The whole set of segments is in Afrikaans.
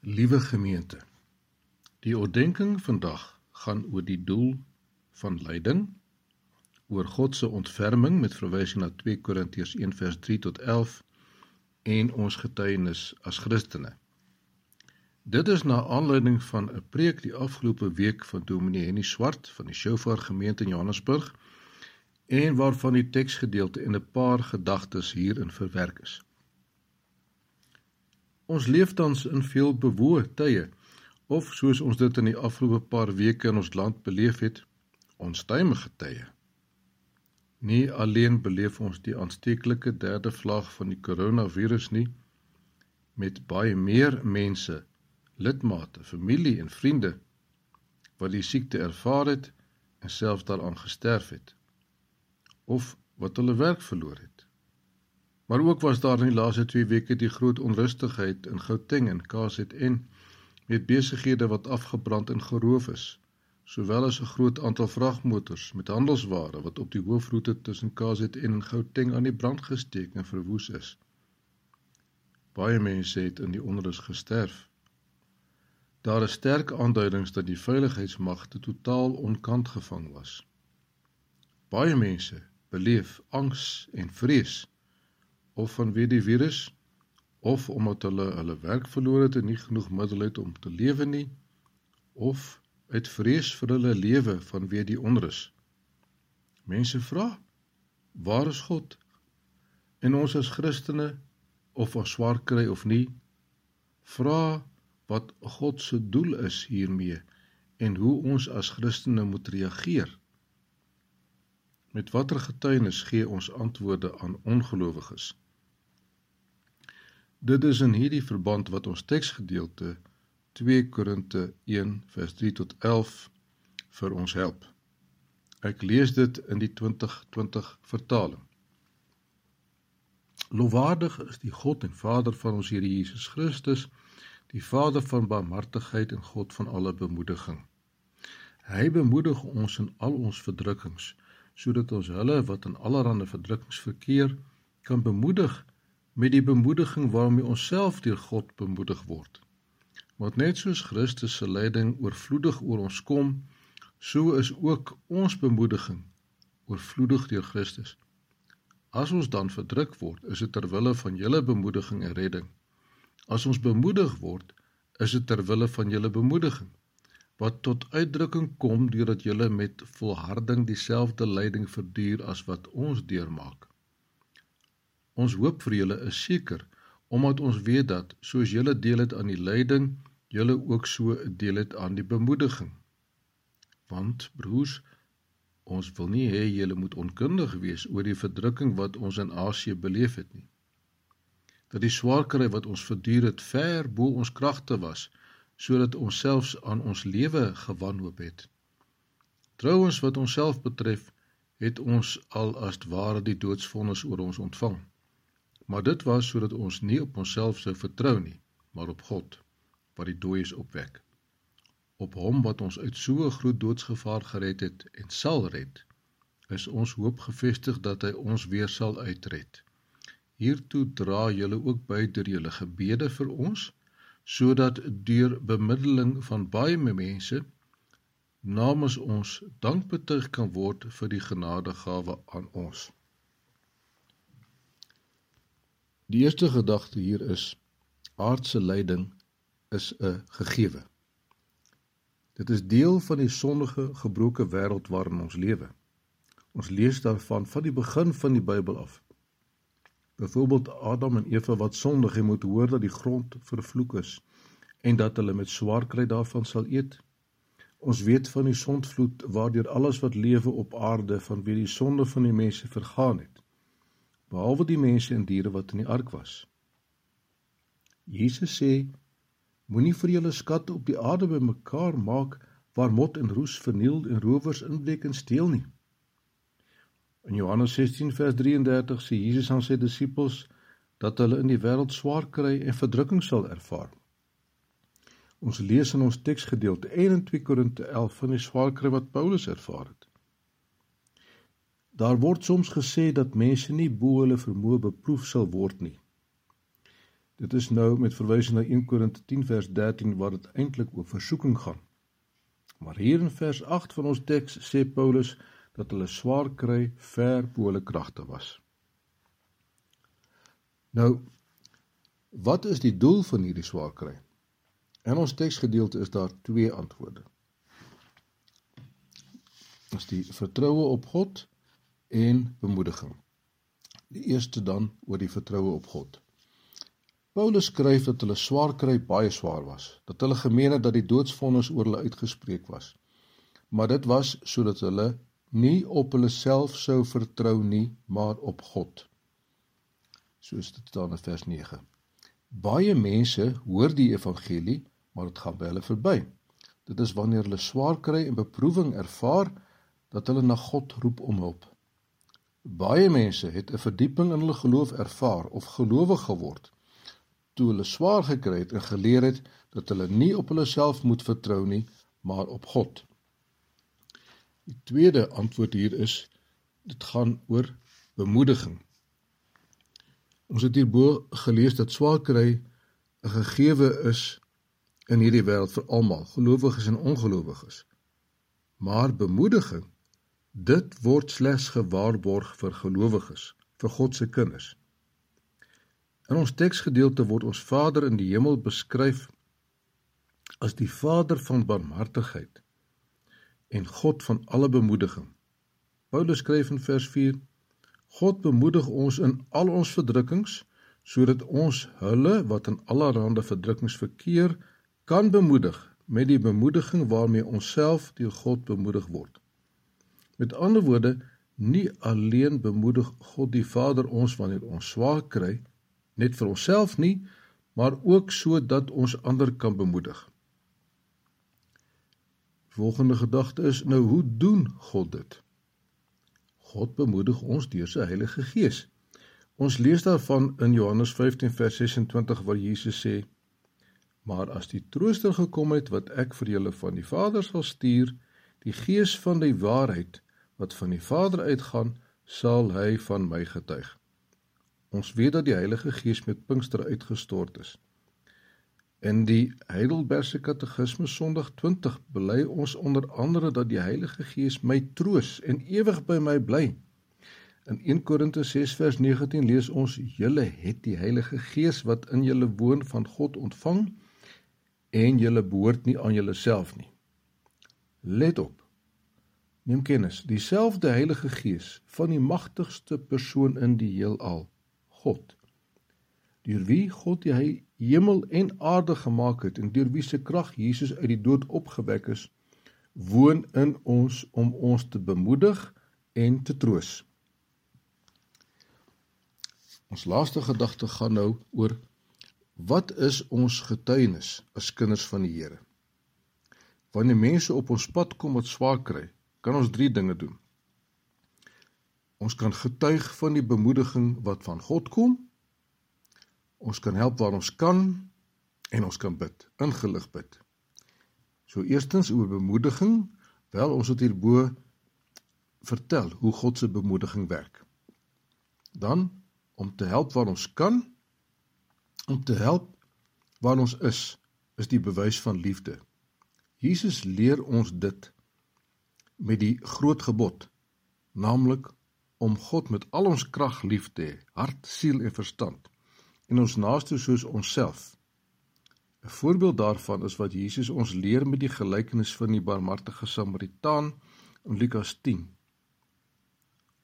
Liewe gemeente. Die oordeenking vandag gaan oor die doel van lyding, oor God se ontferming met verwysing na 2 Korintiërs 1 vers 3 tot 11 en ons getuienis as Christene. Dit is na aanleiding van 'n preek die afgelope week van Dominee Henny Swart van die Shofar gemeente in Johannesburg en waarvan die teksgedeelte en 'n paar gedagtes hierin verwerk is. Ons leef tans in veel bewoë tye of soos ons dit in die afgelope paar weke in ons land beleef het, onstuimige tye. Nie alleen beleef ons die aansteeklike derde vlaag van die koronavirus nie met baie meer mense, lidmate, familie en vriende wat die siekte ervaar het en selfs daaraan gesterf het of wat hulle werk verloor het. Maar ook was daar in die laaste 2 weke die groot onrustigheid in Gauteng en KZN met besighede wat afgebrand en geroof is, sowel as 'n groot aantal vragmotors met handelsware wat op die hoofroete tussen KZN en Gauteng aan die brand gesteek en verwoes is. Baie mense het in die onrus gesterf. Daar is sterk aanduidings dat die veiligheidsmagte totaal onkant gevang was. Baie mense beleef angs en vrees of vanweë die virus of omdat hulle hulle werk verloor het en nie genoeg middele het om te lewe nie of uit vrees vir hulle lewe vanweë die onrus. Mense vra: Waar is God? En ons as Christene of ons swaar kry of nie, vra wat God se doel is hiermee en hoe ons as Christene moet reageer. Met watter getuienis gee ons antwoorde aan ongelowiges? Dit is in hierdie verband wat ons teksgedeelte 2 Korinte 1 vers 3 tot 11 vir ons help. Ek lees dit in die 2020 vertaling. Lofwaardig is die God en Vader van ons Here Jesus Christus, die Vader van barmhartigheid en God van alle bemoediging. Hy bemoedig ons in al ons verdrukkings, sodat ons hulle wat in allerlei verdrukkings verkeer, kan bemoedig met die bemoediging waarmee ons self deur God bemoedig word. Want net soos Christus se lyding oorvloedig oor ons kom, so is ook ons bemoediging oorvloedig deur Christus. As ons dan verdruk word, is dit ter wille van julle bemoediging en redding. As ons bemoedig word, is dit ter wille van julle bemoediging wat tot uitdrukking kom deurdat julle met volharding dieselfde lyding verduur as wat ons deurmaak. Ons hoop vir julle is seker omdat ons weet dat soos julle deel het aan die lyding, julle ook so 'n deel het aan die bemoediging. Want broers, ons wil nie hê julle moet onkundig wees oor die verdrukking wat ons in Asië beleef het nie. Dat die swaarkry wat ons verduur het ver bo ons kragte was, sodat ons selfs aan ons lewe gewanhoop het. Trouwens wat onsself betref, het ons al as ware die doodsvonnis oor ons ontvang maar dit was sodat ons nie op onsself sou vertrou nie, maar op God wat die dooies opwek. Op hom wat ons uit so 'n groot doodsgevaar gered het en sal red, is ons hoop gefestig dat hy ons weer sal uitred. Hiertoe dra julle ook by deur julle gebede vir ons, sodat deur bemiddeling van baie mense namens ons dankbetuig kan word vir die genadegawe aan ons. Die eerste gedagte hier is aardse lyding is 'n gegewe. Dit is deel van die sondige gebroke wêreld waarin ons lewe. Ons lees daarvan van die begin van die Bybel af. Byvoorbeeld Adam en Eva wat sondig en moet hoor dat die grond vervloek is en dat hulle met swaar kry daarvan sal eet. Ons weet van die sondvloed waardeur alles wat lewe op aarde vanweë die sonde van die mense vergaan het behalwe die mense en diere wat in die ark was. Jesus sê: Moenie vir julle skatte op die aarde bymekaar maak waar mot en roes verniel en rowers inbreek en steel nie. In Johannes 16 vers 33 sê Jesus aan sy disippels dat hulle in die wêreld swaar kry en verdrukking sal ervaar. Ons lees in ons teksgedeelte 1 2 Korinte 11 van die swaar kry wat Paulus ervaar het. Daar word soms gesê dat mense nie bo hulle vermoë beproef sal word nie. Dit is nou met verwysing na 1 Korinte 10 vers 13 waar dit eintlik oor versoeking gaan. Maar hier in vers 8 van ons teks sê Paulus dat hulle swaar kry ver bo hulle kragte was. Nou wat is die doel van hierdie swaar kry? In ons teksgedeelte is daar twee antwoorde. Dis die vertroue op God en bemoediging. Die eerste dan oor die vertroue op God. Paulus skryf dat hulle swaar kry baie swaar was, dat hulle gemeen het dat die doodsvonnis oor hulle uitgespreek was. Maar dit was sodat hulle nie op hulle self sou vertrou nie, maar op God. Soos dit staan in vers 9. Baie mense hoor die evangelie, maar dit gaan by hulle verby. Dit is wanneer hulle swaar kry en beproewing ervaar dat hulle na God roep om hulp. Baie mense het 'n verdieping in hulle geloof ervaar of gelowig geword toe hulle swaar gekry het en geleer het dat hulle nie op hulle self moet vertrou nie, maar op God. Die tweede antwoord hier is dit gaan oor bemoediging. Ons het hierbo gelees dat swaar kry 'n gegewe is in hierdie wêreld vir almal, gelowiges en ongelowiges. Maar bemoediging, dit word slegs gewaarborg vir gelowiges, vir God se kinders. In ons teksgedeelte word ons Vader in die hemel beskryf as die Vader van barmhartigheid en God van alle bemoediging. Paulus skryf in vers 4: God bemoedig ons in al ons verdrukkings sodat ons hulle wat in allerlei verdrukkings verkeer kan bemoedig met die bemoediging waarmee ons self deur God bemoedig word. Met ander woorde, nie alleen bemoedig God die Vader ons wanneer ons swaar kry net vir onsself nie, maar ook sodat ons ander kan bemoedig. Volgende gedagte is nou hoe doen God dit? God bemoedig ons deur sy Heilige Gees. Ons lees daarvan in Johannes 15 vers 26 waar Jesus sê: "Maar as die Trooster gekom het wat ek vir julle van die Vader sal stuur, die Gees van die waarheid wat van die Vader uitgaan, sal hy van my getuig." Ons weet dat die Heilige Gees met Pinkster uitgestort is. In die Heidelbergse Katekismes Sondag 20 bely ons onder andere dat die Heilige Gees my troos en ewig by my bly. In 1 Korinte 6 vers 19 lees ons: "Julle het die Heilige Gees wat in julle woon van God ontvang en julle behoort nie aan julleself nie." Let op. Neem kennis, dieselfde Heilige Gees van die magtigste persoon in die heelal God. Deur wie God die hemel en aarde gemaak het en deur wie se krag Jesus uit die dood opgewek is, woon in ons om ons te bemoedig en te troos. Ons laaste gedagte gaan nou oor wat is ons getuienis as kinders van die Here? Wanneer mense op ons pad kom wat swaar kry, kan ons 3 dinge doen. Ons kan getuig van die bemoediging wat van God kom. Ons kan help waar ons kan en ons kan bid, ingelig bid. So eerstens oor bemoediging, wel ons het hierbo vertel hoe God se bemoediging werk. Dan om te help waar ons kan, om te help waar ons is, is die bewys van liefde. Jesus leer ons dit met die groot gebod, naamlik om God met al ons krag lief te hê, hart, siel en verstand, en ons naaste soos onsself. 'n Voorbeeld daarvan is wat Jesus ons leer met die gelykenis van die barmhartige Samaritaan in Lukas 10.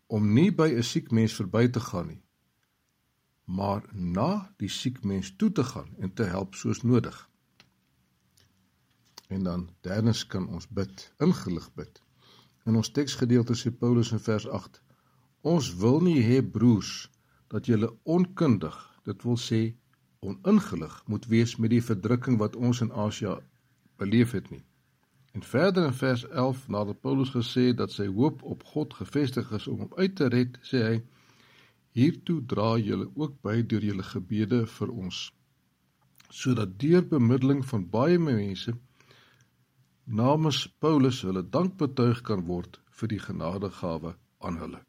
Om nie by 'n siek mens verby te gaan nie, maar na die siek mens toe te gaan en te help soos nodig. En dan derdens kan ons bid, ingelig bid. In ons teksgedeelte sê Paulus in vers Ons wil nie hê broers dat julle onkundig, dit wil sê oningelig moet wees met die verdrukking wat ons in Asia beleef het nie. En verder in vers 11 nadat Paulus gesê dat sy hoop op God gefestig is om hom uit te red, sê hy: Hiertoe dra julle ook by deur julle gebede vir ons, sodat deur bemiddeling van baie mense namens Paulus hulle dank betuig kan word vir die genadegawe aan hulle.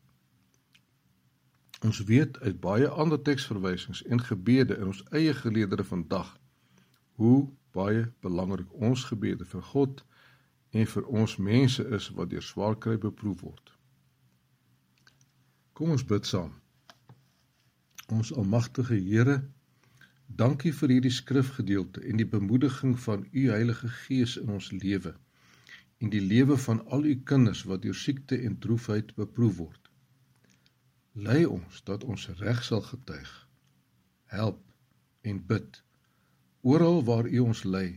Ons weet uit baie ander teksverwysings en gebede in ons eie geleedere vandag hoe baie belangrik ons gebede vir God en vir ons mense is wat deur swaar kry beproef word. Kom ons bid saam. Ons almagtige Here, dankie vir hierdie skrifgedeelte en die bemoediging van u Heilige Gees in ons lewe en die lewe van al u kinders wat deur siekte en droefheid beproef word. Lei ons dat ons reg sal getuig. Help en bid oral waar U ons lei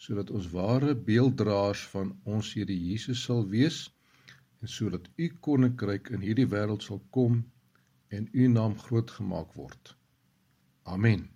sodat ons ware beelddraers van ons Here Jesus sal wees en sodat U koninkryk in hierdie wêreld sal kom en U naam groot gemaak word. Amen.